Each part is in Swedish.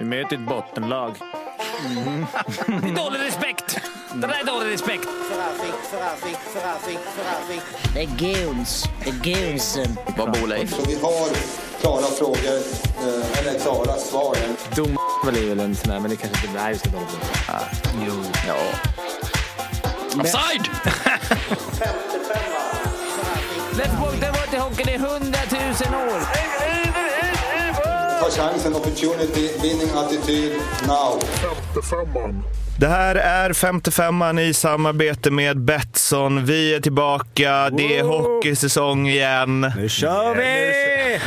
Vi möter ett bottenlag. Mm. Det är dålig respekt! Det där är dålig respekt. Det är guns. Det är gunsen. Vad bor Leif? Så vi har klara frågor, eh, eller klara svar. Dom väl är väl en sån där, men det kanske inte är så dåligt. Ah, jo. Ja. Offside! Let's walk the water hockey i hundratusen år. Ta chansen, opportunity, winning attityd, now. Det här är 55an i samarbete med Betsson. Vi är tillbaka. Det är hockeysäsong igen. Nu kör vi!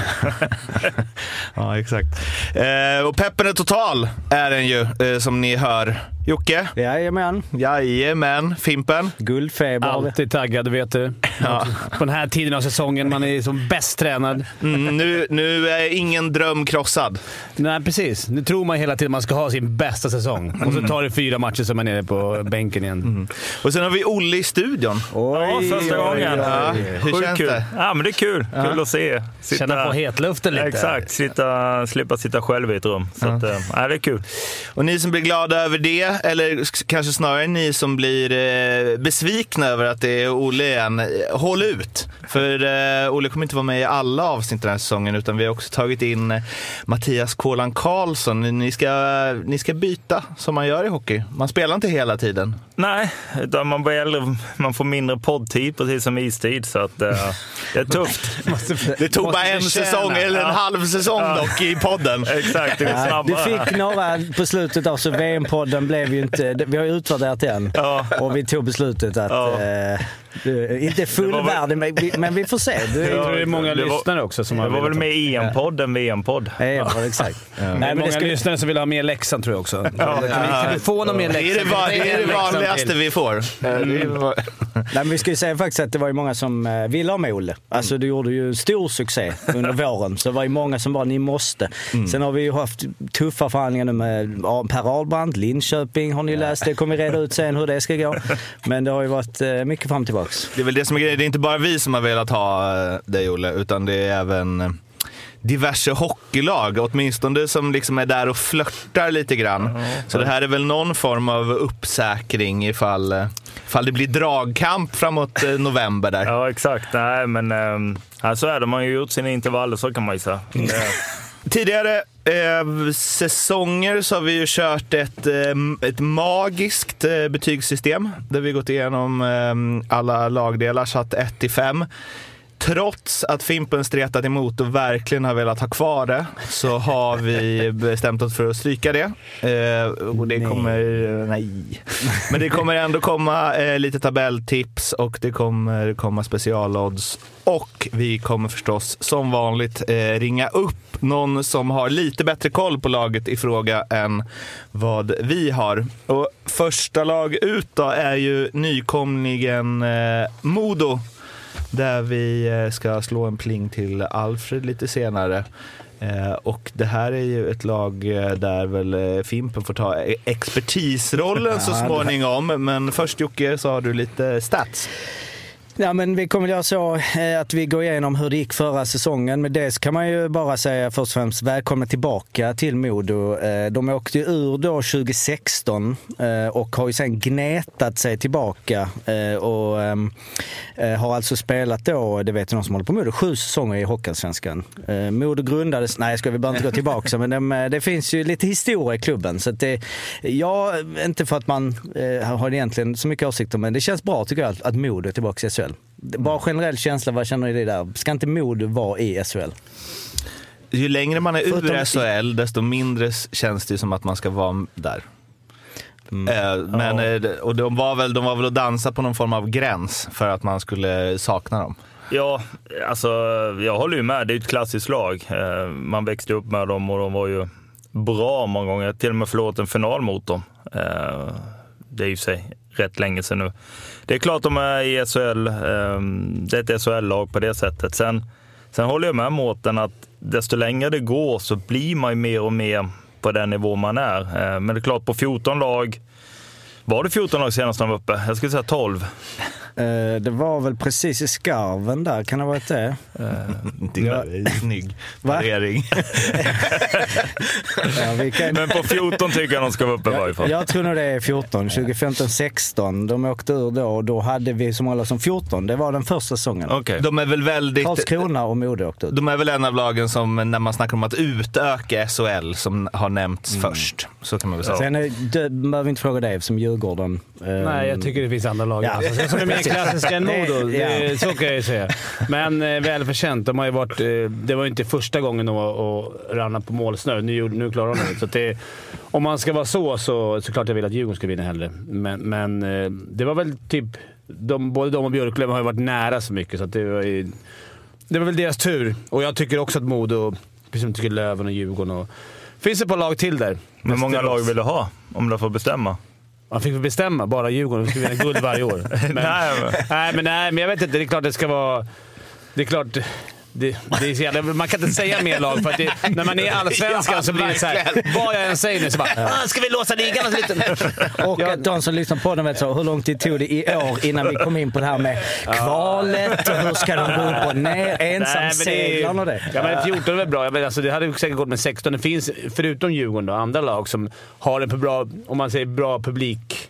ja, exakt. Eh, och peppen är total, är den ju, eh, som ni hör. Jocke? Jajamän. Jajamän. Fimpen? Guldfeber. Alltid taggad, vet du. Ja. På den här tiden av säsongen, man är som bäst tränad. Mm, nu, nu är ingen dröm krossad. Nej, precis. Nu tror man hela tiden man ska ha sin bästa säsong. Och så tar det fyra matcher så man är nere på bänken igen. Mm. Och sen har vi Olle i studion. Oj, Ja, första gången. Ja, hur Sjukt känns kul. det? Ja, men det är kul. Kul att se. Sitta, Känna på hetluften lite. Exakt. Sitta, slippa sitta själv i ett rum. Så att, äh, ja, det är kul. Och ni som blir glada över det, eller kanske snarare ni som blir eh, besvikna över att det är Olle igen, eh, håll ut. För eh, Olle kommer inte vara med i alla avsnitt den här säsongen, utan vi har också tagit in eh, Mattias Kolan Karlsson. Ni ska, ni ska byta som man gör i hockey. Man spelar inte hela tiden. Nej, utan man blir äldre, man får mindre poddtid, precis som istid. Så att, äh, det är tufft. Det tog Måste bara en förtjäna. säsong, eller en Ja. halv säsong Ja. dock, i podden. Exakt, det går Ja, snabbare. du fick några på slutet av så VM-podden blev ju inte... Vi har ju utvärderat den Ja. och vi tog beslutet att... Ja. Eh, du, inte fullvärdig, vi- men vi får se. Du, Jag tror det är många Det var- lyssnare också som Det har var väl velat- mer EM-podd än VM-podd. Ja, ja, exakt. Det är Nej, men många det ska, lyssnare som vill ha mer Leksand tror jag också. Ja. Kan vi få någon mer Det är det, det, är det vanligaste vi får. Det va- nej, men vi ska ju säga faktiskt att det var ju många som eh, ville ha med Olle. Alltså du gjorde ju stor succé under våren. Så det var ju många som bara, ni måste. Sen har vi ju haft tuffa förhandlingar nu med ja, Per Ahlbrand, Linköping har ni läst. Det kommer vi reda ut sen hur det ska gå. Men det har ju varit eh, mycket fram och tillbaks. Det är väl det som är grejen. Det är inte bara vi som har velat ha eh, dig Olle, utan det är även eh, diverse hockeylag, åtminstone som liksom är där och flörtar lite grann. Så det här är väl någon form av uppsäkring ifall, eh, ifall det blir dragkamp framåt november där. Ja, exakt. Nej, men ja, så är det. Man har ju gjort sina intervaller, så kan man ju säga. Tidigare eh, säsonger så har vi ju kört ett, eh, ett magiskt eh, betygssystem där vi gått igenom eh, alla lagdelar, satt 1 till 5. Trots att Fimpen stretat emot och verkligen har velat ha kvar det så har vi bestämt oss för att stryka det. Eh, och det Nej. kommer, nej. Men det kommer ändå komma eh, lite tabelltips och det kommer komma specialodds. Och vi kommer förstås som vanligt eh, ringa upp någon som har lite bättre koll på laget i fråga än vad vi har. Och första lag ut då är ju nykomlingen eh, Modo där vi eh, ska slå en pling till Alfred lite senare. Eh, Och det här är ju ett lag eh, där väl Fimpen får ta e- expertisrollen så småningom. Men först Jocke så har du lite stats. Ja, men vi kommer göra så eh, att vi går igenom hur det gick förra säsongen. Men dels kan man ju bara säga först och främst välkomna tillbaka till Modo. Eh, De åkte ju ur då 2016 eh, och har ju sen gnetat sig tillbaka och har alltså spelat då, det vet ju någon som håller på Modo, sju säsonger i Hockeyallsvenskan. Modo grundades, nej jag ska vi behöver inte gå tillbaka, men de, det finns ju lite historia i klubben. Så det, ja, inte för att man har egentligen så mycket åsikter, men det känns bra tycker jag att, att Modo är tillbaka i SHL. Bara generell känsla, vad känner ni där? Ska inte Modo vara i SHL? Ju längre man är Förutom- ur SHL, desto mindre känns det som att man ska vara där. Eh, Men, eh, och de var, väl, de var väl att dansa på någon form av gräns för att man skulle sakna dem. Ja, alltså jag håller ju med. Det är ett klassiskt lag. Eh, Man växte upp med dem och de var ju bra många gånger. Jag har till och med förlorat en final mot dem. Det är ju sig rätt länge sedan nu. Det är klart de är i SHL. Ehm, det är ett SHL-lag på det sättet. Sen, sen håller jag med Mårten att desto längre det går så blir man ju mer och mer på den nivå man är. Eh, men det är klart, på 14 lag var det 14 lag senast de var uppe? Jag skulle säga 12. Eh, det var väl precis i skarven där, kan det ha varit det? Det är snygg parering. Ja, kan... Men på 14 tycker jag de ska vara uppe i varje fall. Jag tror nog det är 14, 2015-16. De åkte ur då och då hade vi som håller som 14. Det var den första säsongen. Okej. De är väl väldigt... Karlskrona och Modo åkte ut. De är väl en av lagen som, när man snackar om att utöka SHL, som har nämnts först. Så kan man väl säga. Sen är, det behöver vi inte fråga dig som Djurgården. Eh, Nej, jag tycker det finns andra lag Ja. Är klassiska Modo. Det, så kan jag ju säga. Men eh, välförtjänt. De har ju varit, eh, det var ju inte första gången de rann på målsnö. Nu, nu klarar de det. Så att det. Om man ska vara så, så såklart jag vill att Djurgården ska vinna hellre. Men, men eh, det var väl typ... De, både de och Björklöven har ju varit nära så mycket, så att det var ju, Det var väl deras tur. Och jag tycker också att Modo, precis som jag tycker Löven och Djurgården och... Finns det ett par lag till där? Hur många lag vill du ha? Om du får bestämma. Man fick väl bestämma. Bara Djurgården. De skulle vinna guld varje år. Men- nej, men, nej, men jag vet inte. Det är klart det ska vara... Det är klart... Det, det är så jävla, man kan inte säga mer lag, för att det, när man är allsvenskan så blir det så här. Vad jag än säger nu så bara "Ah, “Ska vi låsa ligan?” och. Och att de som lyssnar på den vet så, hur lång tid tog det i år innan vi kom in på det här med kvalet och hur ska de gå upp och ner, ensamseglaren och det. Ja, men 14 är väl bra. Jag vet, alltså, det hade säkert gått med 16. Det finns, förutom Djurgården, då, andra lag som har en bra, om man säger bra publik,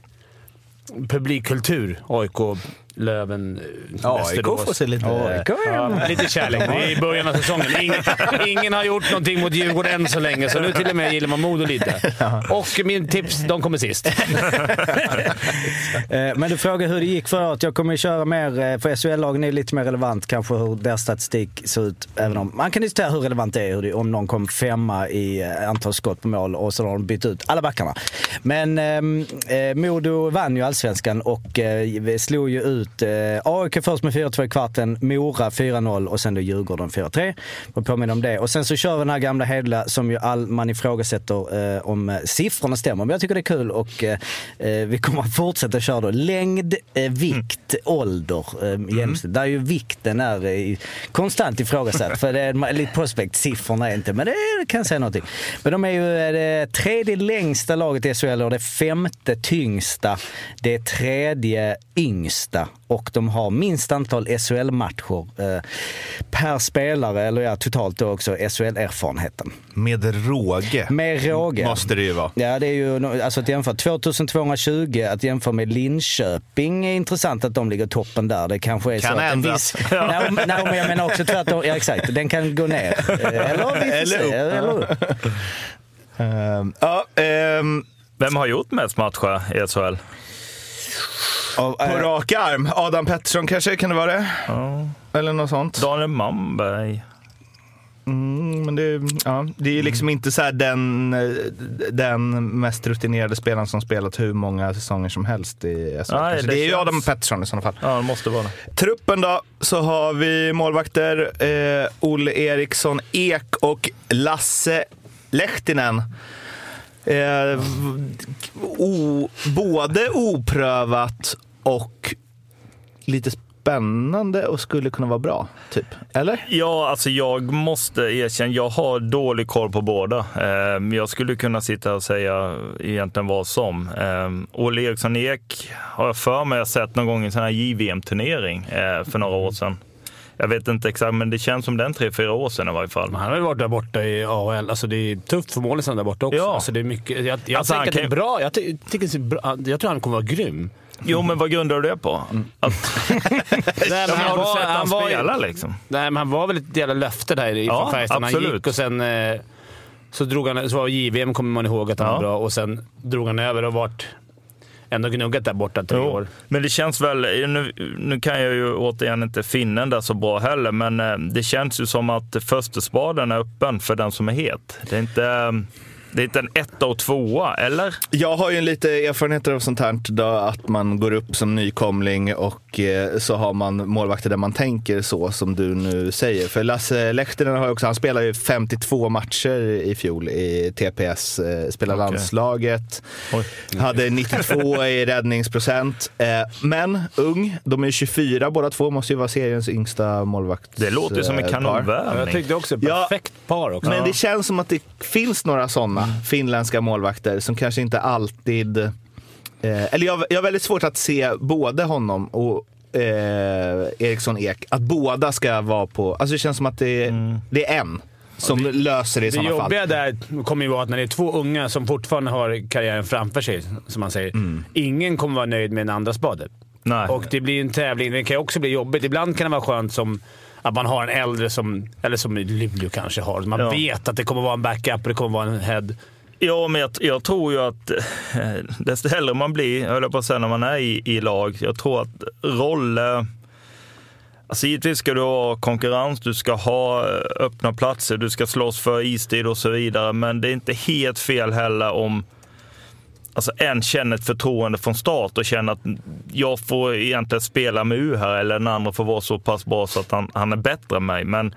publikkultur. AIK, Löven, AIK Västerås. får se lite... AIK Ja, lite kärlek. Det är i början av säsongen. Ingen, ingen har gjort någonting mot Djurgården än så länge, så nu till och med gillar man Modo lite. Och min tips, de kommer sist. Eh, Men du frågar hur det gick förra året. Jag kommer köra mer, eh, för SHL-lagen är lite mer relevant kanske hur deras statistik ser ut. Även om man kan diskutera hur relevant det är hur det, om någon kom femma i eh, antal skott på mål och så har de bytt ut alla backarna. Men ehm, eh, Modo vann ju allsvenskan och eh, slog ju ut eh, AIK först med 4-2 i kvarten, Mora 4-0 och sen då Djurgården 4-3. Jag påminner om det. Och sen så kör vi den här gamla hedliga som ju all, man ifrågasätter eh, om eh, siffrorna stämmer. Men jag tycker det är kul och eh, eh, vi kommer att fortsätta köra då. Längd, eh, vikt, ålder, eh, genomsnitt. Där är ju vikten är eh, konstant ifrågasatt. för det är lite prospect, siffrorna är inte, men det kan säga någonting. Men de är ju det tredje längsta laget i SHL och det femte tyngsta. Det tredje yngsta och de har minst antal SHL-matcher eh, per spelare, eller ja, totalt då också SHL-erfarenheten. Med råge. Med råge. Måste det ju vara. Ja, det är ju alltså att jämföra 2220, att jämföra med Linköping är intressant att de ligger toppen där. Det kanske är Kan så att en ändras. viss... nej, men- jag menar också tvärtom. Ja, exakt. Den kan gå ner. Eh, Eller Eller upp. Eller upp. Ehm, ja, ehm, Vem har gjort mest matcher i SHL? Och, på eh, rak arm. Adam Pettersson kanske, kan det vara det? Ja. Eller något sånt. Daniel Malmberg. Mm, men det, ja, det är ju liksom inte så här den, eh, den mest rutinerade spelaren som spelat hur många säsonger som helst i SHL. Det det är ju Adam Pettersson i sådana fall. Ja, det måste vara det. Truppen då, så har vi målvakter eh, Olle Eriksson Ek och Lasse Lehtinen. Eh, o, både oprövat och lite spännande och skulle kunna vara bra, typ. Eller? Ja, alltså jag måste erkänna, jag har dålig koll på båda. Eh, men jag skulle kunna sitta och säga egentligen vad som. Eh, Olle Eriksson Ek har jag för mig jag sett någon gång i en sån här JVM-turnering eh, för några år sedan. Jag vet inte exakt, men det känns som den tre, fyra år sedan i varje fall. Han har ju varit där borta i AHL. Alltså det är tufft för målisen där borta också. Ja. Alltså det är mycket, jag jag Alltså, tänker han att det är bra. Jag, ty- tycker bra. jag tror han kommer vara grym. Jo, men vad grundar du det på? Att, Nej, men men har du sett han, var spela liksom? Nej, men han var väl ett jävla löfte där i Ja, Färjestad han gick och sen eh, så drog han, så var JVM kommer man ihåg att han Ja. var bra och sen drog han över och vart ändå gnuggat där borta tre år. Men det känns väl, nu, nu kan jag ju återigen inte finna den där så bra heller, men eh, det känns ju som att första spaden är öppen för den som är het. Det är inte, det är inte en etta och tvåa, eller? Jag har ju lite erfarenheter av sånt här, då, att man går upp som nykomling och eh, så har man målvakter där man tänker så som du nu säger. För Lasse Lehtinen har ju också, han spelar ju 52 matcher i fjol i TPS, eh, spelar Okej. landslaget, Oj. hade 92 i räddningsprocent. Eh, men ung, de är 24 båda två, måste ju vara seriens yngsta målvakt. Det låter ju som en par. Jag kanonvärvning. tyckte också Ja. perfekt par också. Men det känns som att det finns några sådana finländska målvakter som kanske inte alltid... Eh, eller jag, jag har väldigt svårt att se både honom och eh, Eriksson Ek, att båda ska vara på, alltså det känns som att det, Mm. det är en som löser det i Det sådana fall. jobbiga där kommer ju vara att när det är två unga som fortfarande har karriären framför sig, som man säger. Ingen kommer vara nöjd med en andra spade. Nej. Och det blir en tävling. Det kan ju också bli jobbigt. Ibland kan det vara skönt som att man har en äldre som, eller som Luleå kanske har. Man Ja. vet att det kommer vara en backup och det kommer vara en head. Ja, men jag, jag tror ju att eh, desto hellre man blir, höll jag på att säga, när man är i, i lag. Jag tror att roller... Alltså givetvis ska du ha konkurrens, du ska ha eh, öppna platser, du ska slåss för istid och så vidare. Men det är inte helt fel heller om alltså en känner ett förtroende från start och känner att jag får egentligen spela med U här eller den andra får vara så pass bra så att han, han är bättre än mig. Men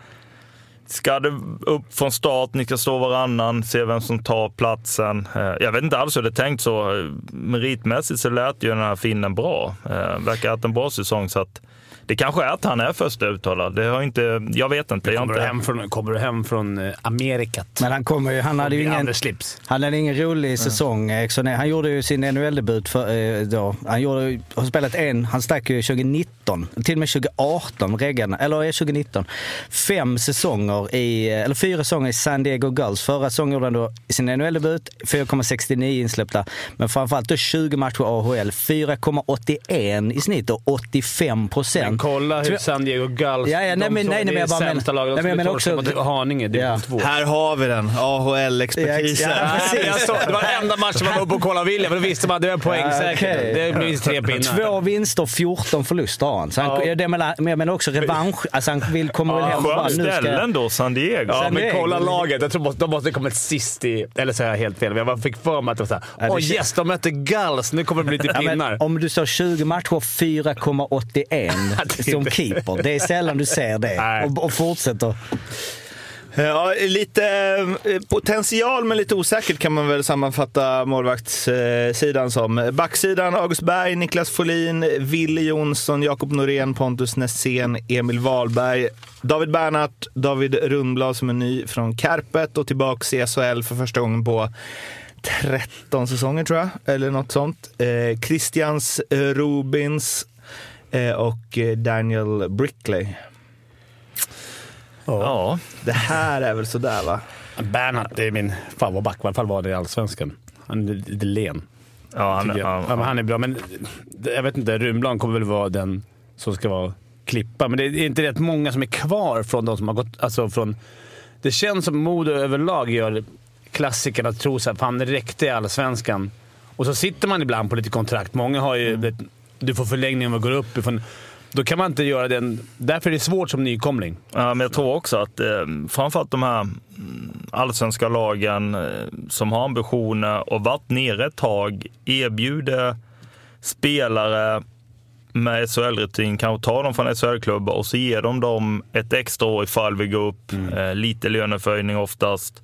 Ska det upp från start, ni ska stå varannan, se vem som tar platsen. Eh, jag vet inte alls hur det är tänkt så. Eh, meritmässigt så lät ju den här finnen bra. Eh, verkar ha haft en bra säsong så att det kanske är att han är första uttalad. Det har inte, jag vet inte. Jag Kommer du inte hem från, kommer du hem från eh, Amerikat? Men han kommer ju, han hade ju ingen, slips. han hade ingen rolig säsong. Eriksson. Han gjorde ju sin NHL-debut för, eh, då. Han gjorde, har spelat en, han stack ju 2019, till och med 2018, reggarna, eller är 2019. Fem säsonger i, eller fyra säsonger i San Diego Gulls. Förra säsongen gjorde han då sin NHL-debut, 4,69 insläppta. Men framförallt då 20 matcher AHL, 4,81 i snitt och 85 procent. Men kolla hur San Diego Gulls... Ja, ja, nej, de men- nej, nej, det men är jag bara men- sämsta laget. nej, De men skulle också- torska mot Haninge, division Ja. 2. Här har vi den, AHL-expertisen. Det var enda matchen man var uppe och kollade William, för då visste man att det var poängsäkert. Det blir tre pinnar. Två vinster, 14 förluster har han. Så han det men jag menar också revansch. Alltså han vill, kommer väl hem och bara, Skönt ställen då, San Diego. Ja, men kolla laget. Jag tror de måste ha kommit sist i... Eller så är jag helt fel. Men jag fick för mig att det var såhär. Det Åh känns- yes, de mötte Gulls. Nu kommer det bli lite men pinnar. om du står 20 matcher, 4,81 det är som inte- keeper. Det är sällan du ser det. Och, och fortsätter. Ja, lite eh, potential men lite osäkert kan man väl sammanfatta målvaktssidan som. Backsidan August Berg, Niklas Folin, Wille Jonsson, Jakob Norén, Pontus Nässén, Emil Wahlberg, David Bernhardt, David Rundblad som är ny från Kärpet och tillbaks i SHL för första gången på 13 säsonger tror jag, eller något sånt. Eh, Christians Rubins och eh, Daniel Brickley. Ja, Det här är väl sådär va? Bernhardt är min favoritback. I alla fall var det i Allsvenskan. Han är lite len. ja, han, ja, Ja, han är bra, men jag vet inte. Rundblad kommer väl vara den som ska vara klippa. Men det är inte rätt många som är kvar från de som har gått... Alltså från, det känns som Modo överlag gör klassikerna att tro att fan det räckte i Allsvenskan. Och så sitter man ibland på lite kontrakt. Många har ju... vet, Du får förlängning om du går upp ifrån... Då kan man inte göra den... Därför är det svårt som nykomling. Ja, men jag tror också att eh, framförallt de här mm, allsvenska lagen eh, som har ambitioner och varit nere ett tag erbjuder spelare med SHL-rutin, kanske ta dem från SHL-klubbar och så ger de dem ett extra år ifall vi går upp. Eh, lite löneförhöjning oftast.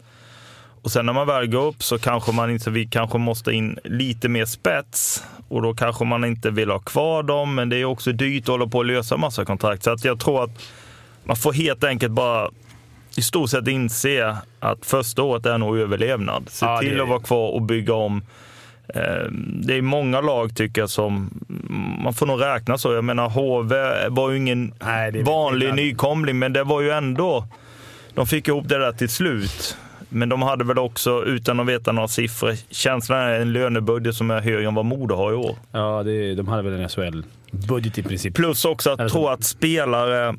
Och sen när man väl går upp så kanske man inte, vi kanske måste in lite mer spets och då kanske man inte vill ha kvar dem, men det är också dyrt att hålla på och lösa massa kontrakt. Så att jag tror att man får helt enkelt bara i stort sett inse att första året är nog överlevnad. Se Ja, det till är- att vara kvar och bygga om. Eh, Det är många lag tycker jag som, man får nog räkna så. Jag menar HV var ju ingen Nej, det vanlig det nykomling, men det var ju ändå, de fick ihop det där till slut. Men de hade väl också, utan att veta några siffror, känslan är en lönebudget som är högre än vad Modo har i år. Ja, det, de hade väl en SHL-budget i princip. Plus också att tro att spelare,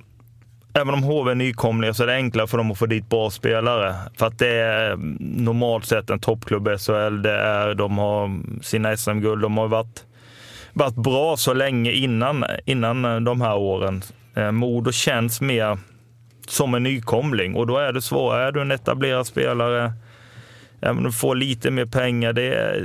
även om HV är nykomlingar, så är det enklare för dem att få dit bra spelare. För att det är normalt sett en toppklubb i SHL. Det är, de har sina SM-guld. De har varit, varit bra så länge innan, innan de här åren. Eh, Modo känns mer som en nykomling och då är det svårare. Är du en etablerad spelare, även om du får lite mer pengar, det, är,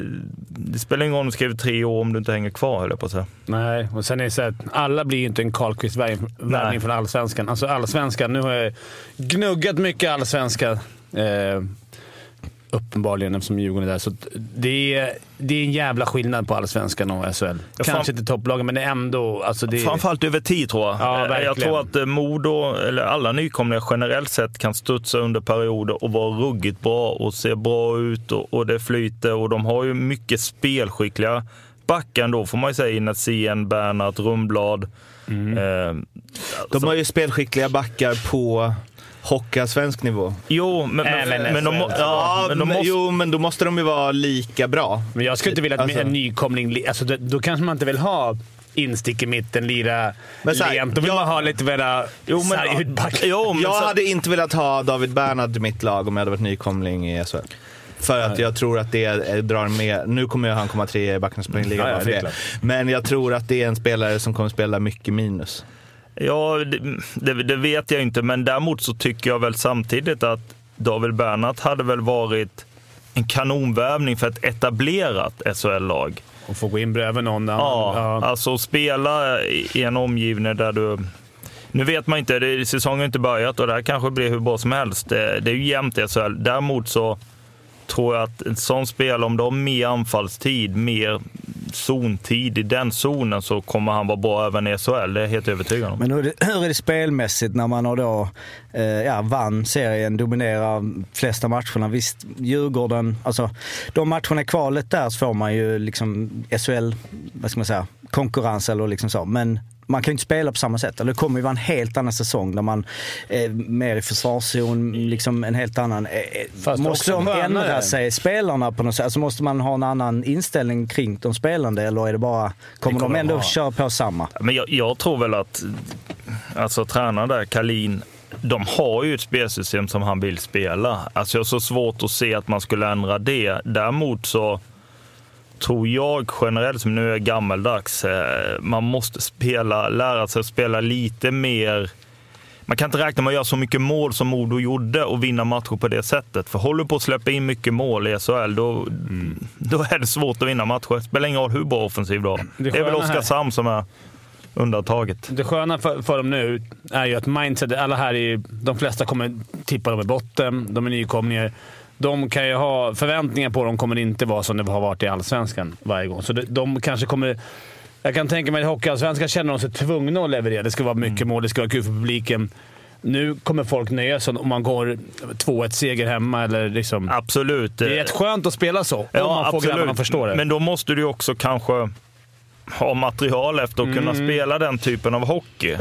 det spelar ingen roll om du skriver tre år om du inte hänger kvar, höll jag på att säga. Nej, och sen är det så att alla blir ju inte en Karlkvist-värvning från Allsvenskan. Alltså Allsvenskan, nu har jag gnuggat mycket Allsvenska. Eh, uppenbarligen eftersom Djurgården är där. Så att det, är, det är en jävla skillnad på Allsvenskan och SHL. Kanske fan- inte topplagen, men det är ändå... Alltså det, Framförallt över tid tror jag. Ja, Eh, jag verkligen. tror att eh, Modo, eller alla nykomlingar generellt sett, kan studsa under perioder och vara ruggigt bra och se bra ut och, och det flyter. Och de har ju mycket spelskickliga mittbacken då får man ju säga Inazien, Bernhardt, Rundblad. Eh, De har ju spelskickliga backar på hockeysvensk nivå. jo, men, men, Även men, de, må- ja, men de men, måste... Jo, men då måste de ju vara lika bra. Men jag skulle inte vilja att Alltså- en nykomling... li- Alltså, då, då kanske man inte vill ha instick i mitten, lira Men här, lent. Då vill jag- man ha lite mera Jo, men, men Jag så- hade inte velat ha David Bernhard i mitt lag om jag hade varit nykomling i SHL. För att jag tror att det drar med, nu kommer han komma tre i backarnas poängliga Ja, ja. Men jag tror att det är en spelare som kommer spela mycket minus. Ja, det, det, vet jag inte, men däremot så tycker jag väl samtidigt att David Bernhardt hade väl varit en kanonvärvning för ett etablerat SHL-lag. Och få gå in bredvid någon. Ja, alltså spela i i en omgivning där du... Nu vet man inte, det, säsongen har inte börjat och det här kanske blir hur bra som helst. Det, det är ju jämnt i SHL. Däremot så tror jag att en sån spelare, om de har mer anfallstid, mer zontid i den zonen så kommer han vara bra även i SHL. Det är jag helt övertygad om. Men hur är, det, hur är det spelmässigt när man har då, eh, ja, vann serien, dominerar flesta matcherna? Visst, Djurgården, alltså de matcherna i kvalet där så får man ju liksom SHL, vad ska man säga, konkurrens eller liksom så. Men man kan ju inte spela på samma sätt. Eller det kommer ju vara en helt annan säsong där man är mer i försvarszon, liksom en helt annan... eh, eh, Fast måste de ändra sig, spelarna på något sätt? Alltså måste man ha en annan inställning kring de spelande eller är det bara, kommer, kommer de ändå de köra på samma? Men jag, jag tror väl att alltså, tränaren där, Kalin, de har ju ett spelsystem som han vill spela. Alltså, jag har så svårt att se att man skulle ändra det. Däremot så tror jag generellt, som nu är gammeldags, eh, man måste spela, lära sig att spela lite mer man kan inte räkna med att göra så mycket mål som Modo gjorde och vinna matcher på det sättet. För håller du på att släppa in mycket mål i SHL, då, då är det svårt att vinna matcher. Det spelar ingen roll hur bra offensiv du har. Det Det är väl Oskarshamn som är undantaget. Det sköna för, för dem nu är ju att mindset, alla här är, de flesta kommer tippa dem i botten. De är nykomlingar. De kan ju ha förväntningar på dem kommer inte vara som det har varit i Allsvenskan varje gång. Så de, de kanske kommer... Jag kan tänka mig att Hockeyallsvenskan känner de sig tvungna att leverera. Det ska vara mycket mål, det ska vara kul för publiken. Nu kommer folk nöja sig om man går 2-1-seger hemma. Eller liksom. Absolut. Det är rätt skönt att spela så, om man får grabbarna att förstå det. Men då måste du också kanske ha material efter att kunna Mm. spela den typen av hockey. Eh,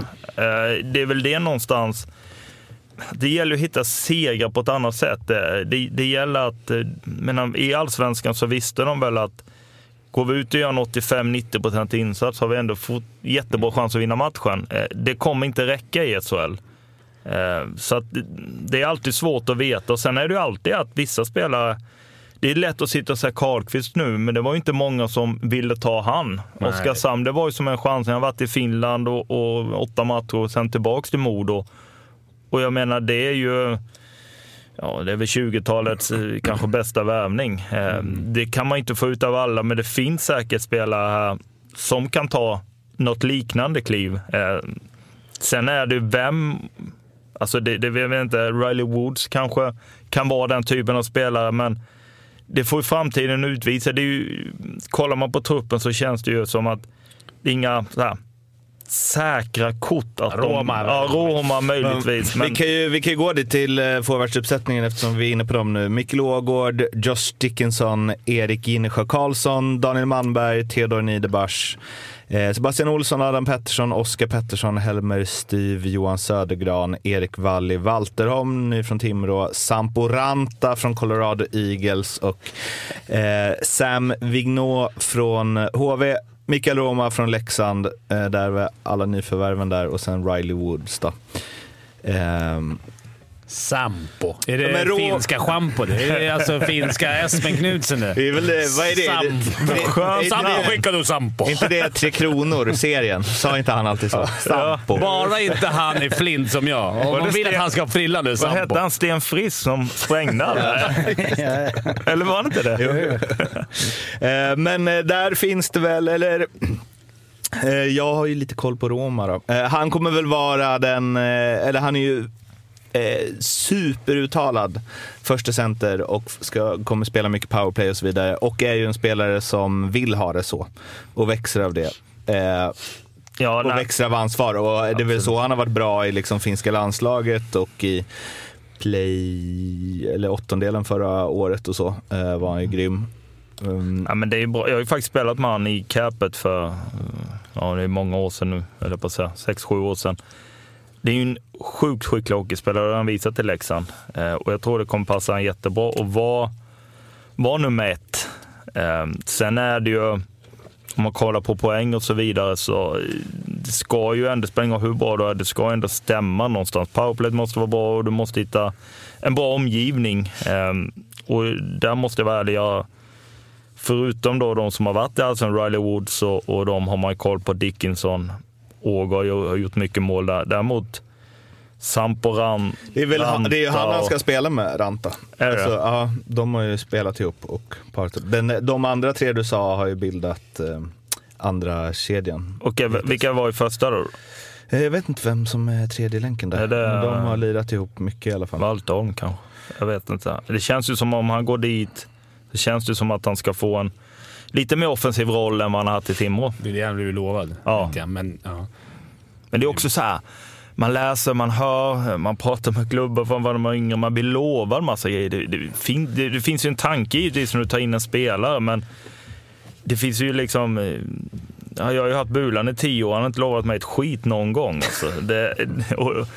Det är väl det någonstans. Det gäller att hitta segrar på ett annat sätt. Eh, Det, det gäller att, eh, menar, i allsvenskan så visste de väl att går vi ut och gör en 85-90% insats har vi ändå fått jättebra chans att vinna matchen. Eh, Det kommer inte räcka i SHL. Eh, Så det- det är alltid svårt att veta. Och sen är det ju alltid att vissa spelare det är lätt att sitta och säga Karlqvist nu, men det var ju inte många som ville ta han. Nej. Oskarshamn, det var ju som en chans. Han har varit i Finland och, och åtta matcher och sen tillbaks till Modo. Och jag menar, det är ju... Ja, det är väl 20-talets eh, kanske bästa värvning. Eh, det kan man inte få ut av alla, men det finns säkert spelare här som kan ta något liknande kliv. Eh, sen är det vem... Alltså det, det jag inte, Riley Woods kanske kan vara den typen av spelare, men det får ju framtiden utvisa. Det är ju, kollar man på truppen så känns det ju som att inga så här, säkra kort. Att Roma. De, ja, Roma möjligtvis. Men, Vi, kan ju, vi kan ju gå dit till uh, forwardsuppsättningen eftersom vi är inne på dem nu. Mikkel Ågård, Josh Dickinson, Erik Ginesjö Karlsson, Daniel Malmberg, Theodor Niederbach, eh, Sebastian Olsson, Adam Pettersson, Oskar Pettersson, Helmer Styv, Johan Södergran, Erik Walli, Walterholm ny från Timrå, Sampo Ranta från Colorado Eagles och eh, Sam Vignot från HV. Mikael Roma från Leksand, eh, där var alla nyförvärven där och sen Riley Woods då. Ehm, Sampo. Är det rå- finska schampo? Det är alltså finska Espen Knutsen det. det är väl det, vad är det? Sampo. Det- det- Sampo, det- skicka du Sampo. Inte det Tre Kronor-serien? Sa inte han alltid så? Sampo. Bara inte han är flint som jag. Om man vill att Sten- han ska frilla nu, vad Sampo. hette han? Sten Frisk som sprängde alla? Eller var det inte det? Eh, Men eh, där finns det väl, eller eh, jag har ju lite koll på Roma då. Eh, Han kommer väl vara den, eh, eller han är ju eh, superuttalad första center och ska, kommer spela mycket powerplay och så vidare. Och är ju en spelare som vill ha det så och växer av det. Eh, Ja, och växer av ansvar. Och det är väl så han har varit bra i liksom finska landslaget och i play, eller åttondelen förra året och så eh, var han ju grym. Um, Ja, men det är bra. Jag har ju faktiskt spelat med han i capet för, ja det är många år sedan nu, eller på att säga, sex, sju år sedan. Det är ju en sjukt skicklig hockeyspelare, det har han visat i Leksand. Eh, och jag tror det kommer passa honom jättebra att vara, var nummer ett. Eh, sen är det ju, om man kollar på poäng och så vidare, så eh, det ska ju ändå, spela ingen roll hur bra du är, det ska ändå stämma någonstans. Powerplayet måste vara bra och du måste hitta en bra omgivning. Eh, och där måste jag vara ärlig, jag, förutom då de som har varit i Allsvenskan, Riley Woods och, och de har man ju koll på. Dickinson, Ågård har gjort mycket mål där. Däremot Sampo Ran, det är väl han, det är ju han Ranta han ska spela med, Ranta. Är det? Alltså, ja, de har ju spelat ihop. Och. Den, de andra tre du sa har ju bildat eh, andra kedjan. Eh, vilka var i första då? Eh, Jag vet inte vem som är tredje länken där. Är det- de har lirat ihop mycket i alla fall. Valtorn kanske? Jag vet inte. Det känns ju som om han går dit, det känns det som att han ska få en lite mer offensiv roll än vad han har haft i Timrå. Det är det han blivit lovad. Ja. jag, Men, ja. Men det är också så här, man läser, man hör, man pratar med klubbar från vad de var yngre, man blir lovad massa grejer. Det, det, fin, det, det finns ju en tanke givetvis när du tar in en spelare, men det finns ju liksom... eh, Ja, jag har ju haft Bulan i tio år, han har inte lovat mig ett skit någon gång. Alltså. Det, och,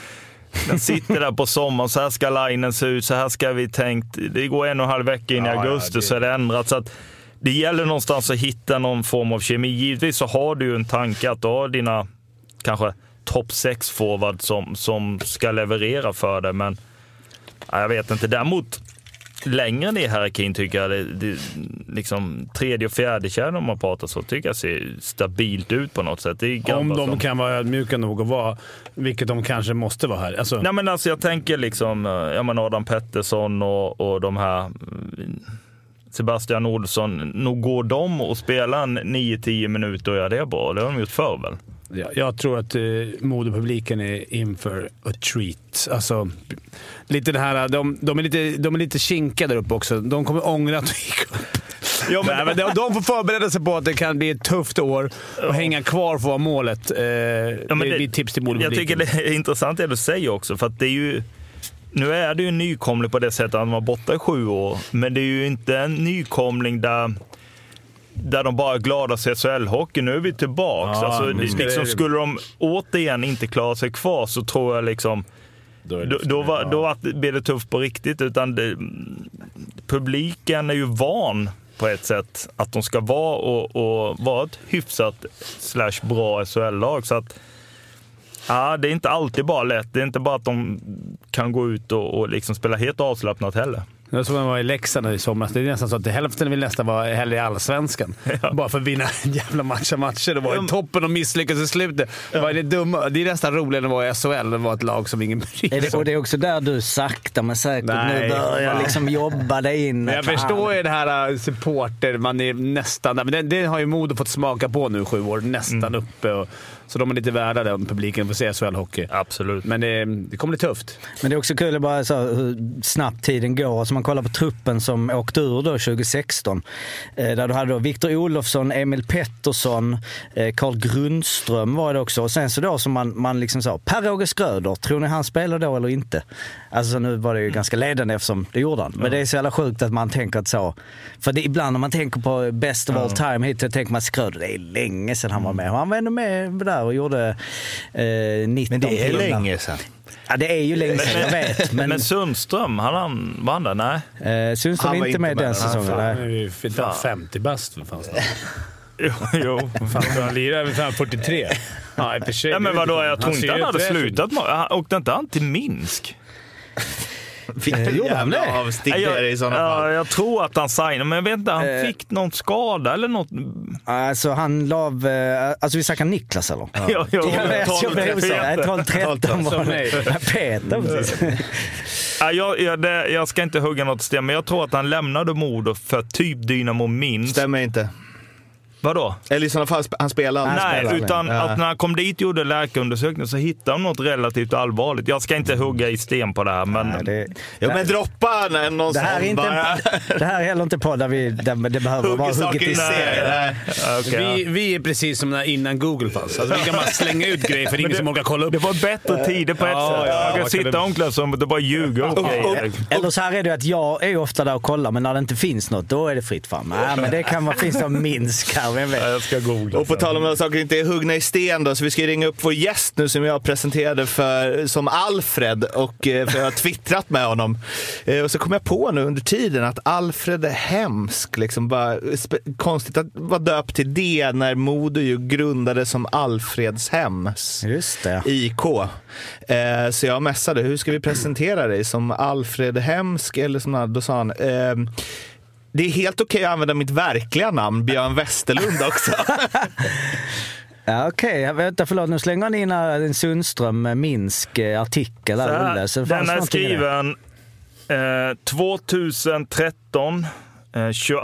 den sitter där på sommaren, så här ska linen se ut, så här ska vi tänkt. Det går en och en halv vecka in i Ja, ja, augusti det- så är det ändrat. Så att det gäller någonstans att hitta någon form av kemi. Givetvis så har du en tanke att du har dina kanske topp sex forward som, som ska leverera för det, men ja, jag vet inte. Däremot längre ner i hierarkin tycker jag det, det liksom tredje och fjärde kedjan om man pratar så, tycker jag ser stabilt ut på något sätt. Om de som- kan vara ödmjuka nog att vara, vilket de kanske måste vara här. Alltså, Nej, men alltså, jag tänker liksom eh, jag menar Adam Pettersson och, och de här mm, Sebastian Olsson. Nog går de och spelar en 9-10 minuter och gör det bra. Det har de gjort förr väl? jag, jag tror att uh, modepubliken är inför a treat. Alltså, lite det här, de, de, är lite, de är lite kinkiga där uppe också. De kommer ångra att de gick upp. Ja, men- Nej, men de, de får förbereda sig på att det kan bli ett tufft år och hänga kvar för att vara målet. Eh, Ja, men det är det- mitt tips till Jag modepubliken. tycker det är intressant det du säger också, för det är ju nu är det ju en nykomling på det sättet att han var borta i sju år, men det är ju inte en nykomling där, där de bara är glada SHL-hockey. Nu är vi tillbaka. Ja, alltså, liksom, skulle de återigen inte klara sig kvar så tror jag liksom Då det då, för- då, var, då var- blir det tufft på riktigt. Utan det, publiken är ju van på ett sätt att de ska vara och, och vara ett hyfsat slash bra SHL-lag. Så att, ja, det är inte alltid bara lätt. Det är inte bara att de kan gå ut och, och liksom spela helt avslappnat heller. Jag såg när jag var i Leksand i somras. Det är nästan så att hälften vill nästan vara hellre i Allsvenskan. Bara för att vinna en jävla matcha matcher. Det var Ja, i toppen och misslyckas i slutet. Det, var det, dumma. det är nästan roligare än att vara i SHL. Det var ett lag som ingen bryr Är det, sig om. och det är också där du sakta men säkert Nej, nu börjar liksom jobba dig in. Men jag Fan. förstår ju det här äh, supporter, man är nästan där. Men det, det har ju Modo fått smaka på nu sju år. Nästan uppe. Och, så de är lite värda om publiken får se SHL-hockey. Absolut. Men det, det kommer bli tufft. Men det är också kul att bara så hur snabbt tiden går. Alltså man kollar på truppen som åkte ur då 2016. Eh, där du hade då Viktor Olofsson, Emil Pettersson, eh, Carl Grundström var det också. Och sen så då som man, man liksom sa, Per-Åge Schröder, tror ni han spelar då eller inte? Alltså nu var det ju ganska ledande eftersom det gjorde han. Men det är så jävla sjukt att man tänker att så. För det, ibland när man tänker på best of all time hit, så tänker man Schröder, det är länge sedan han var med. Och han var ändå med där och gjorde eh, 19 Men det är länge sedan. Ja, det är ju länge sedan, jag vet. Men, Men Sundström, han, han, var han där? Nej. eh, Sundström Han är var inte med inte den med. säsongen. Han är ju fan 50 bast för fan. Jo, jo. Fan, han lirar väl fan 43. Ja, i och för sig. Ja, men vadå, jag tror inte han hade slutat. med- Han åkte inte han till Minsk? Vilken gjorde han jävla det? avstick Nej, det är i sådana ja, fall. jag tror att han signade, men jag vet inte, han Eh. fick någon skada eller något. Alltså han lav, eh, alltså vi snackar Niklas eller? Ja, ja, Jag vet, jag blev osäker. Nej, 12-13 var det. Peter precis. Jag, jag, det, jag ska inte hugga något sten, men jag tror att han lämnade Modo för typ Dynamo Minsk. Stämmer inte. Vadå? Eller i sådana fall, han spelar. Nej, spelar utan Ja. att när han kom dit och gjorde läkarundersökningen så hittade de något relativt allvarligt. Jag ska inte hugga i sten på det här, men Nej, det, Jo men droppa någon det, här är inte bara. en, det här är heller inte podd där, vi, där det behöver vara hugget i sten. Okej, Vi, ja. vi är precis som när innan Google fanns. Alltså, vi kan bara slänga ut grejer för det är ingen som orkar kolla upp. Det var bättre tider på ett Ja, sätt. ja, Man kan sitta i omklädningsrummet och bara ljuga upp grejer. Eller så här är det att jag är ofta där och kollar, men när det inte finns något, då är det fritt fram. Nej, men det kan vara, finns det minst kanske, vem vet. Ja, Jag ska googla. Och på tal om saker inte är huggna i sten då, så vi ska ringa upp vår gäst nu som jag presenterade för, som Alfred och eh, för jag har twittrat med honom. Eh, Och så kom jag på nu under tiden att Alfred är hemsk. Liksom bara, konstigt att vara döpt till det när Modo ju grundades som Alfredshems. Just det. IK. Eh, så jag messade, hur ska vi presentera dig? Som Alfred Hemsk eller som Då sa han, det är helt okej att använda mitt verkliga namn, Björn Westerlund också. Ja, Okej, okay. vänta förlåt. Nu slänger han in här en Sundström eh, Minsk eh, den är skriven eh, 2013, eh, 22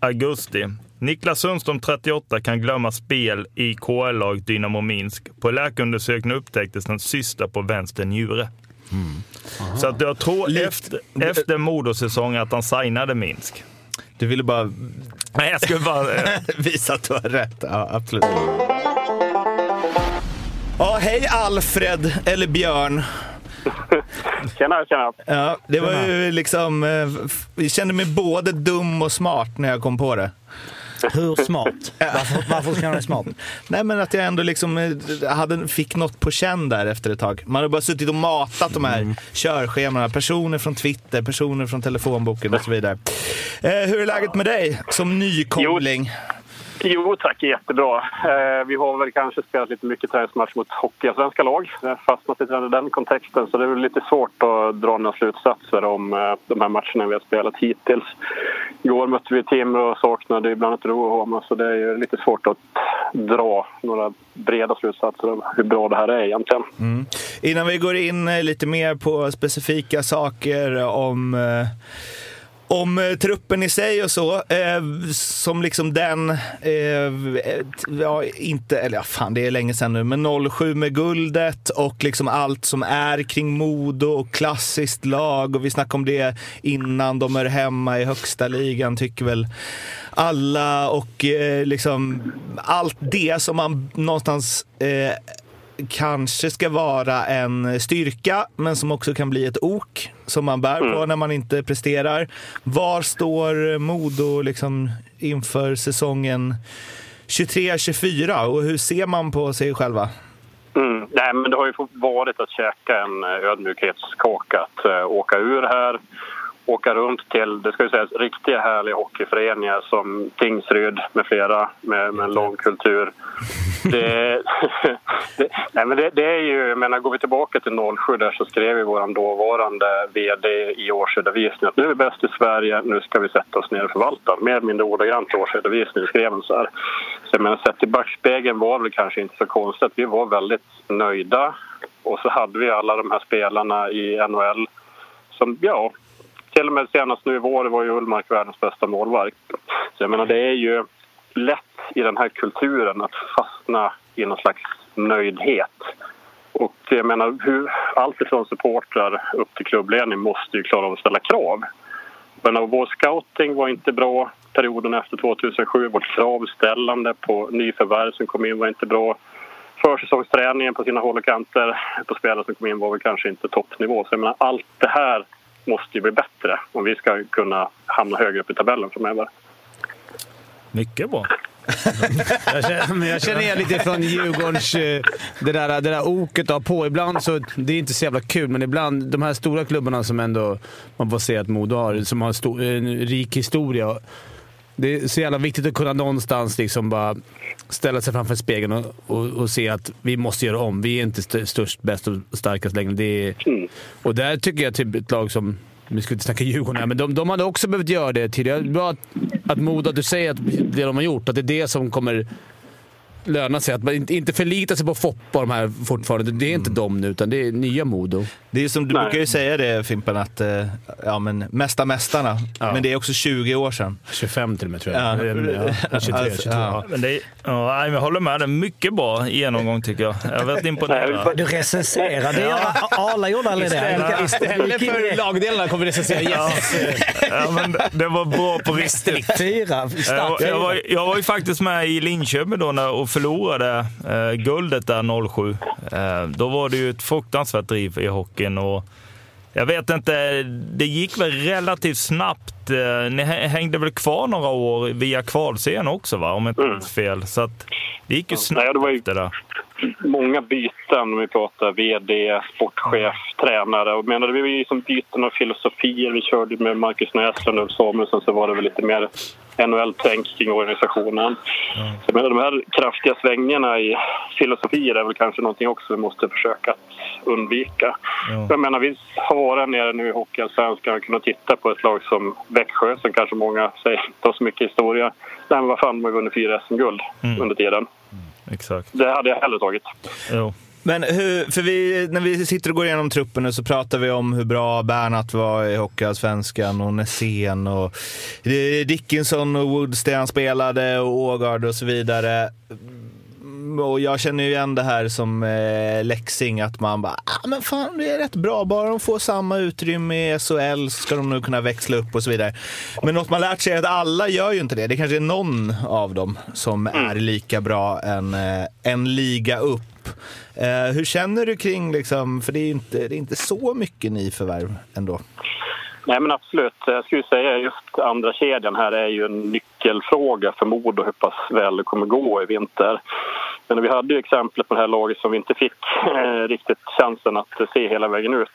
augusti. Niklas Sundström, 38, kan glömma spel i KL-lag Dynamo Minsk. På läkarundersökningen upptäcktes en cysta på vänster njure. Så att jag tror efter, efter Modosäsongen att han signade Minsk. Du ville bara Nej, jag skulle bara... eh, visa att du har rätt. Ja, absolut. Ja, hej Alfred, eller Björn. Tjena, tjena. Ja, det var ju liksom, eh, jag kände mig både dum och smart när jag kom på det. Hur smart? Varför, varför ska han vara smart? Nej men att jag ändå liksom eh, hade, fick något på känn där efter ett tag. Man har bara suttit och matat de här körschemana. Personer från Twitter, personer från telefonboken och så vidare. Eh, hur är läget med dig som nykomling? Jo Jo tack, jättebra. Eh, vi har väl kanske spelat lite mycket träningsmatch mot hockeyallsvenska lag. Vi har fastnat lite i den kontexten så det är väl lite svårt att dra några slutsatser om eh, de här matcherna vi har spelat hittills. Igår mötte vi Timrå och saknade ibland ett Rohoma så det är ju lite svårt att dra några breda slutsatser om hur bra det här är egentligen. Mm. Innan vi går in eh, lite mer på specifika saker om eh, om eh, truppen i sig och så, eh, som liksom den, eh, ja inte, eller ja fan det är länge sedan nu, men 07 med guldet och liksom allt som är kring Modo och klassiskt lag. Och vi snackade om det innan de är hemma i högsta ligan tycker väl alla. Och eh, liksom allt det som man någonstans eh, kanske ska vara en styrka, men som också kan bli ett ok som man bär på när man inte presterar. Var står Modo liksom inför säsongen 23-24 och hur ser man på sig själva? Mm. Nej, men det har ju varit att käka en ödmjukhetskaka. Att uh, åka ur här, åka runt till, det ska ju sägas, riktiga härliga hockeyföreningar som Tingsryd med flera med, med en lång kultur. Det, det, nej, men det, det är ju, jag menar, går vi tillbaka till 07 där så skrev ju vår dåvarande VD i årsredovisningen att nu är vi bäst i Sverige, nu ska vi sätta oss ner och förvalta. Mer eller mindre ordagrant årsredovisningen skrev han så här. Så jag menar, sett i backspegeln var väl kanske inte så konstigt. Vi var väldigt nöjda och så hade vi alla de här spelarna i NHL som, ja, till och med senast nu i vår var ju Ullmark världens bästa målvakt. Så jag menar, det är ju lätt i den här kulturen att fastna i någon slags nöjdhet. Och jag menar, hur, allt ifrån supportrar upp till klubbledning måste ju klara av att ställa krav. Men vår scouting var inte bra perioden efter 2007. Vårt kravställande på nyförvärv som kom in var inte bra. Försäsongsträningen på sina håll och kanter på spelare som kom in var väl kanske inte toppnivå. Så jag menar, allt det här måste ju bli bättre om vi ska kunna hamna högre upp i tabellen framöver. Mycket bra. Jag känner, jag känner igen lite från Djurgårdens... eh, Det där, det där oket ha på. Ibland så... Det är inte så jävla kul, men ibland de här stora klubbarna som ändå man får se att Modo har, som har stor, en rik historia. Det är så jävla viktigt att kunna någonstans liksom bara ställa sig framför spegeln och, och, och se att vi måste göra om. Vi är inte st störst, bäst och starkast längre. Det är, och där tycker jag typ ett lag som vi ska inte snacka Djurgården här, men de, de hade också behövt göra det tidigare. Bra att, att Modo, att du säger att det de har gjort, att det är det som kommer löna sig. Att man inte- förlita sig på Foppa de här fortfarande. Det är inte de nu, utan det är nya Modo. Det är som du Nej. brukar ju säga det Fimpen, att eh, ja, men, mesta mästarna. Ja. Men det är också 20 år sedan. 25 till och med tror jag. Ja. Ja, 23, Alltså, 22. ja. Men det, är- ja, jag håller med. Det är mycket bra genomgång tycker jag. Jag varit imponerad. Du recenserar. Det gör Arla gjorde aldrig det. Istället för lagdelarna kommer vi recensera Jesses. Ja, men det- var bra på riktigt. Fyra. Jag, jag, var, jag var ju faktiskt med i Linköping då när, och förlorade eh, guldet där 07. Eh, då var det ju ett fruktansvärt driv i hockeyn. Och jag vet inte, det gick väl relativt snabbt. Eh, ni hä- hängde väl kvar några år via kvalserien också va? Om jag inte minns fel. Så att det gick ju snabbt Nej, det var ju- efter det. många byten om vi pratar VD, sportchef, tränare. Och menade, vi var ju som byten av filosofier. Vi körde med Marcus Näslund och Ulf Samuelsson så var det väl lite mer NHL-tänk kring organisationen. Så jag menar, de här kraftiga svängningarna i filosofier är väl kanske någonting också vi måste försöka undvika. Jag menar, vi har varit nere nu i Hockeyallsvenskan och kunnat titta på ett lag som Växjö som kanske många säger inte har så mycket historia. Nej, men vad fan, de har vunnit fyra SM-guld under tiden. Exakt. Det hade jag hellre tagit. Jo. Men hur, för vi, när vi sitter och går igenom truppen nu så pratar vi om hur bra Bernhardt var i Hockeyallsvenskan och Nässén och Dickinson och Woods där han spelade och Ågard och så vidare. Mm, Och jag känner ju igen det här som eh, Leksing, att man bara, ah, men fan det är rätt bra, bara de får samma utrymme i SHL så ska de nog kunna växla upp och så vidare. Men något man lärt sig är att alla gör ju inte det. Det kanske är någon av dem som är lika bra en, eh, en liga upp. Eh, hur känner du kring, liksom, för det är ju inte, det är inte så mycket nyförvärv ändå. Nej, men absolut. Jag skulle säga just andra kedjan här är ju en nyckelfråga för Modo hur pass väl det kommer gå i vinter. Men vi hade ju exempel på det här laget som vi inte fick eh, riktigt chansen att se hela vägen ut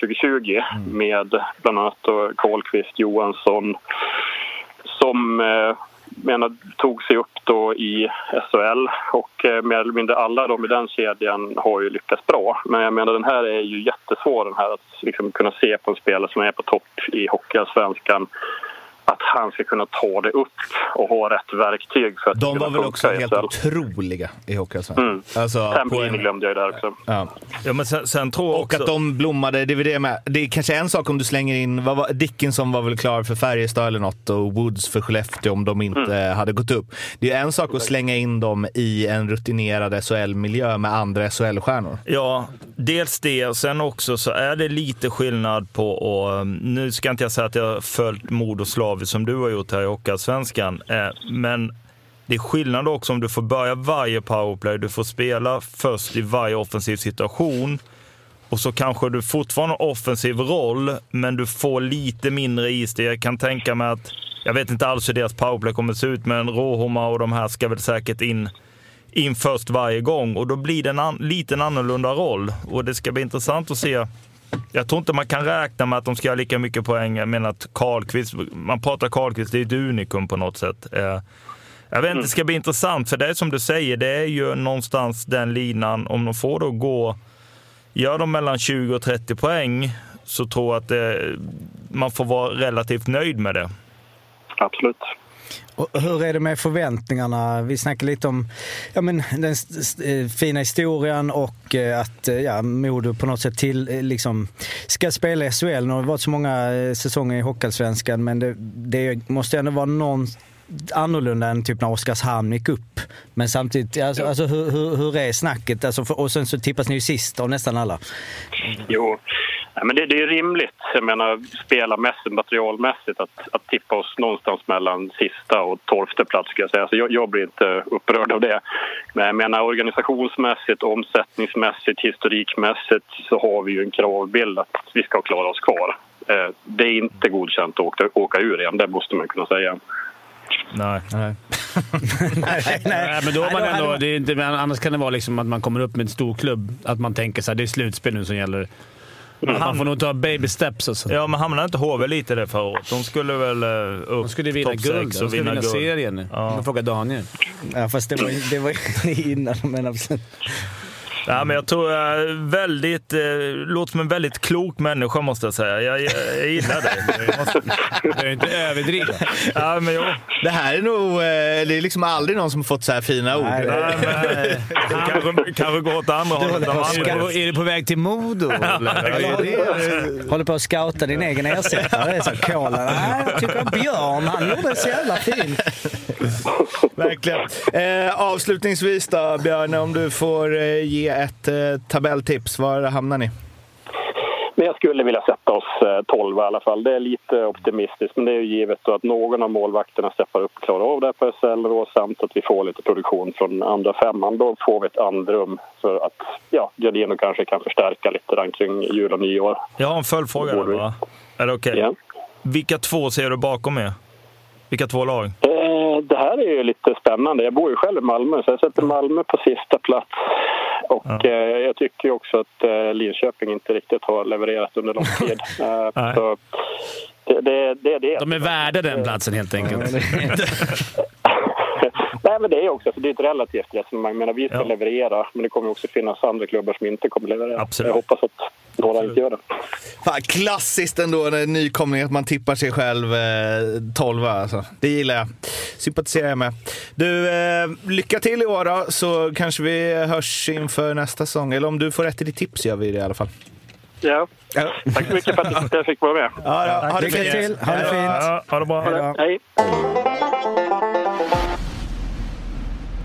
2020 med bland annat då Karlqvist, Johansson som eh, menar, tog sig upp då i SHL och eh, mer eller mindre alla de i den kedjan har ju lyckats bra. Men jag menar den här är ju jättesvår den här att liksom kunna se på en spelare som är på topp i Hockeyallsvenskan att han ska kunna ta det upp och ha rätt verktyg för att De var väl också helt otroliga i Hockeyallsvenskan. Mm. Alltså, Tempelin en- glömde jag ju där också. ja. Ja, men sen, sen tror jag Och också... att de blommade, det är det med. Det är kanske en sak om du slänger in, vad var, Dickinson var väl klar för Färjestad eller något och Woods för Skellefteå om de inte hade gått upp. Det är en sak att slänga in dem i en rutinerad SHL-miljö med andra SHL-stjärnor. Ja, dels det. Och sen också så är det lite skillnad på, och, nu ska inte jag säga att jag följt Modo slaviskt som du har gjort här i Hockeyallsvenskan, eh, men det är skillnad också om du får börja varje powerplay, du får spela först i varje offensiv situation och så kanske du fortfarande har offensiv roll, men du får lite mindre is. Jag kan tänka mig att, jag vet inte alls hur deras powerplay kommer att se ut, men Råhoma och de här ska väl säkert in in först varje gång och då blir det en an, liten annorlunda roll. Och det ska bli intressant att se. Jag tror inte man kan räkna med att de ska ha lika mycket poäng. Jag menar att Karlqvist, man pratar Karlqvist, det är ett unikum på något sätt. Eh, jag vet inte, det ska bli intressant för det är som du säger, det är ju någonstans den linan, om de får då gå, gör de mellan 20 och 30 poäng så tror jag att det, man får vara relativt nöjd med det. Absolut. Och hur är det med förväntningarna? Vi snackade lite om ja, men den eh, fina historien och eh, att eh, ja, Modo på något sätt till, liksom, ska spela i SHL. Nu har det varit så många säsonger i Hockeyallsvenskan men det, det måste ändå vara någon annorlunda än typ när Oskarshamn gick upp. Men samtidigt, alltså, alltså hur, hur, hur är snacket? Alltså, för, och sen så tippas ni ju sist av nästan alla. Jo, Nej, men det, det är rimligt. Jag menar, spelarmässigt, materialmässigt att, att tippa oss någonstans mellan sista och tolfte plats. Ska jag, säga. Så jag, jag blir inte upprörd av det. Men jag menar, organisationsmässigt, omsättningsmässigt, historikmässigt så har vi ju en kravbild att vi ska klara oss kvar. Eh, Det är inte godkänt att åka, åka ur igen, det måste man kunna säga. Nej. nej, Nej, men då har man Nej, då ändå, det är inte, men annars kan det vara liksom att man kommer upp med en stor klubb. Att man tänker så här, det är slutspel nu som gäller. Man får nog ta baby steps. Alltså. Ja, men hamnade inte HV lite där förra året? De skulle väl eh, upp De skulle vinna topp guld. De och skulle vinna serien. Ja. Man frågar Daniel. Ja, fast det var, ju- det var ju innan, men absolut. Ja, men jag tror jag är väldigt, eh, låter som en väldigt klok människa måste jag säga. Jag, jag, jag gillar dig. Du är inte överdriva. Ja, men jo. Det här är nog, eh, det är liksom aldrig någon som har fått så här fina ord. Nej, Nej, men, eh, kanske, kanske gå åt andra hållet. Är du, på, är du på väg till Modo? eller? Håller, på att scouta din egen ersättare. Det är så kola. Nej, jag tycker att Björn, han gjorde så jävla fint. Verkligen. Eh, avslutningsvis då, Björn, om du får eh, ge ett eh, tabelltips. Var hamnar ni? Men jag skulle vilja sätta oss eh, 12 i alla fall. Det är lite optimistiskt, men det är ju givet att någon av målvakterna steppar upp och klarar av det här på SL då, samt att vi får lite produktion från andra femman. Då får vi ett andrum för att ja, Gardino kanske kan förstärka lite där kring jul och nyår. Jag har en följdfråga där bara. Är det okej? Ja. Vilka två ser du bakom er? Vilka två lag? Eh, Det här är ju lite spännande. Jag bor ju själv i Malmö, så jag sätter Malmö på sista plats. Och eh, jag tycker också att eh, Linköping inte riktigt har levererat under lång tid. Så det, det, det är det. De är värda den platsen helt enkelt. Nej, men det är också, för det är ett relativt resonemang. Jag menar, vi ska Ja. leverera, men det kommer också finna andra klubbar som inte kommer leverera. Absolut. Jag hoppas att några inte gör det. Fan, klassiskt ändå, en nykomling, att man tippar sig själv eh, 12 alltså. Det gillar jag. Sympatiserar jag med. Du, eh, lycka till i år då, så kanske vi hörs inför nästa säsong. Eller om du får rätt i ditt tips gör vi det i alla fall. Ja. Ja. Tack så mycket för att jag fick vara med. Ja, ja, ha det Lycka fint. till, ha det fint. Ja, ha det bra. Hej.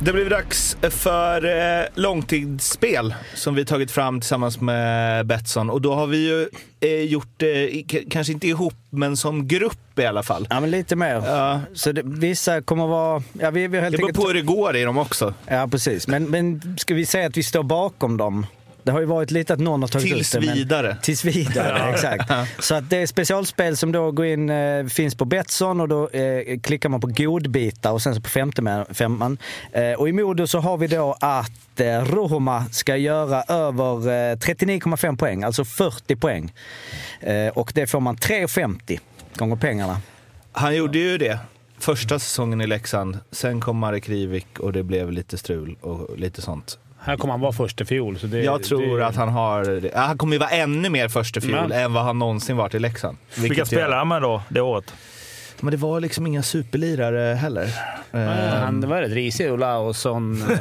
Det blev dags för eh, långtidsspel som vi tagit fram tillsammans med Betsson. Och då har vi ju eh, gjort det, k- kanske inte ihop, men som grupp i alla fall. Ja, men lite mer. Ja. Så det, vissa kommer vara... Ja, vi, vi helt Det beror enkelt- på hur det går i dem också. Ja, precis. Men, men ska vi säga att vi står bakom dem? Det har ju varit lite att någon har tagit Tills ut det. men- vidare. Tills vidare, exakt. Så att det är specialspel som då går in, eh, finns på Betsson och då eh, klickar man på godbitar och sen så på femte femman. Eh, och i Modo så har vi då att eh, Rohoma ska göra över eh, 39,5 poäng, alltså 40 poäng. Eh, och det får man 3,50 gånger pengarna. Han gjorde ju det första säsongen i Leksand. Sen kom Marek Rivik och det blev lite strul och lite sånt. Här kommer han vara första fiol. Så det, Jag tror det, att han har... Han kommer ju vara ännu mer första fiol Men- än vad han någonsin varit i Leksand. Vilka spelar han med då, det året? Men det var liksom inga superlirare heller. Ja, Han var rätt risig, Olausson.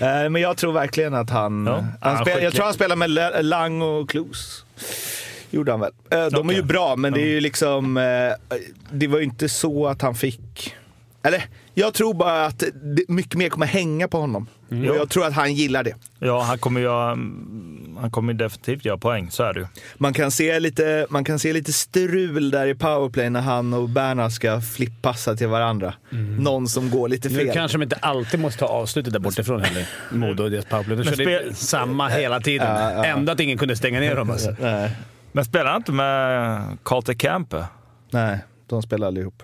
Eh, Men jag tror verkligen att han... Ja. han spel, jag tror han spelar med Lang och Klos. Gjorde han väl. Eh, De är Okej. ju bra, men det är ju liksom... Det var ju inte så att han fick... Eller, jag tror bara att mycket mer kommer hänga på honom. Och jag tror att han gillar det. Ja, han kommer göra- han kommer definitivt göra poäng, så är det ju. Man kan se lite, man kan se lite strul där i powerplay när han och Bernhard ska flippassa till varandra. Någon som går lite Nu fel. kanske de inte alltid måste ta avslutet där bortifrån heller. Modo och deras powerplay. De Men körde spel- samma hela tiden. Ja, ja. Ändå att ingen kunde stänga ner dem. Alltså. Nej, Men spelar han inte med Carter Camper? nej, de spelar allihop.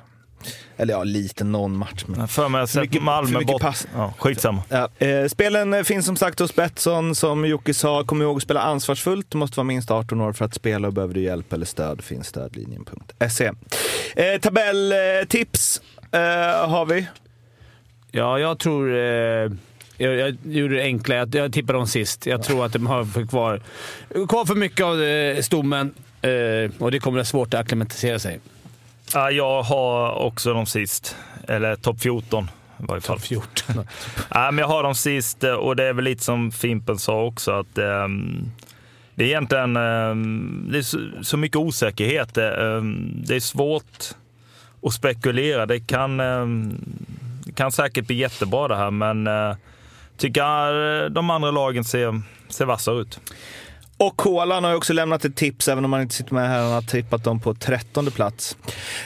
Eller ja, lite någon match. Men... För mig har mycket- Malmö för mycket bort. pass. Ja, skitsamma. Ja, eh, spelen eh, finns som sagt hos Betsson. Som Jocke sa, kom ihåg att spela ansvarsfullt. Du måste vara minst 18 år för att spela och behöver du hjälp eller stöd finns stödlinjen.se. Eh, tabelltips eh, har vi. Ja, jag tror... Eh, jag, jag gjorde det enkla. Jag, jag tippade dem sist. Jag tror att de har för kvar, kvar för mycket av eh, stommen eh, och det kommer att vara svårt att acklimatisera sig. Ja, jag har också dem sist. Eller topp 14 i varje fall. 14. Ja, men jag har dem sist eh, och det är väl lite som Fimpen sa också att ehm, det är egentligen ehm, det är så, mycket osäkerhet. Ehm, det är svårt att spekulera. Det kan, kan säkert bli jättebra det här, men uh, tycker de andra lagen ser, ser vassare ut. Och Kolan har också lämnat ett tips, även om man inte sitter med här. Han har tippat dem på trettonde plats.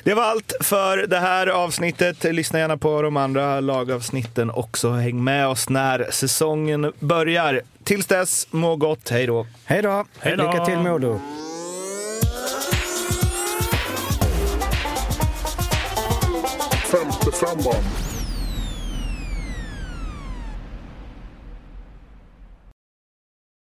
Det var allt för det här avsnittet. Lyssna gärna på de andra lagavsnitten också. Häng med oss när säsongen börjar. Tills dess, må gott. Hej då! Hej då! Hej då. Lycka till Modo! Femte femman.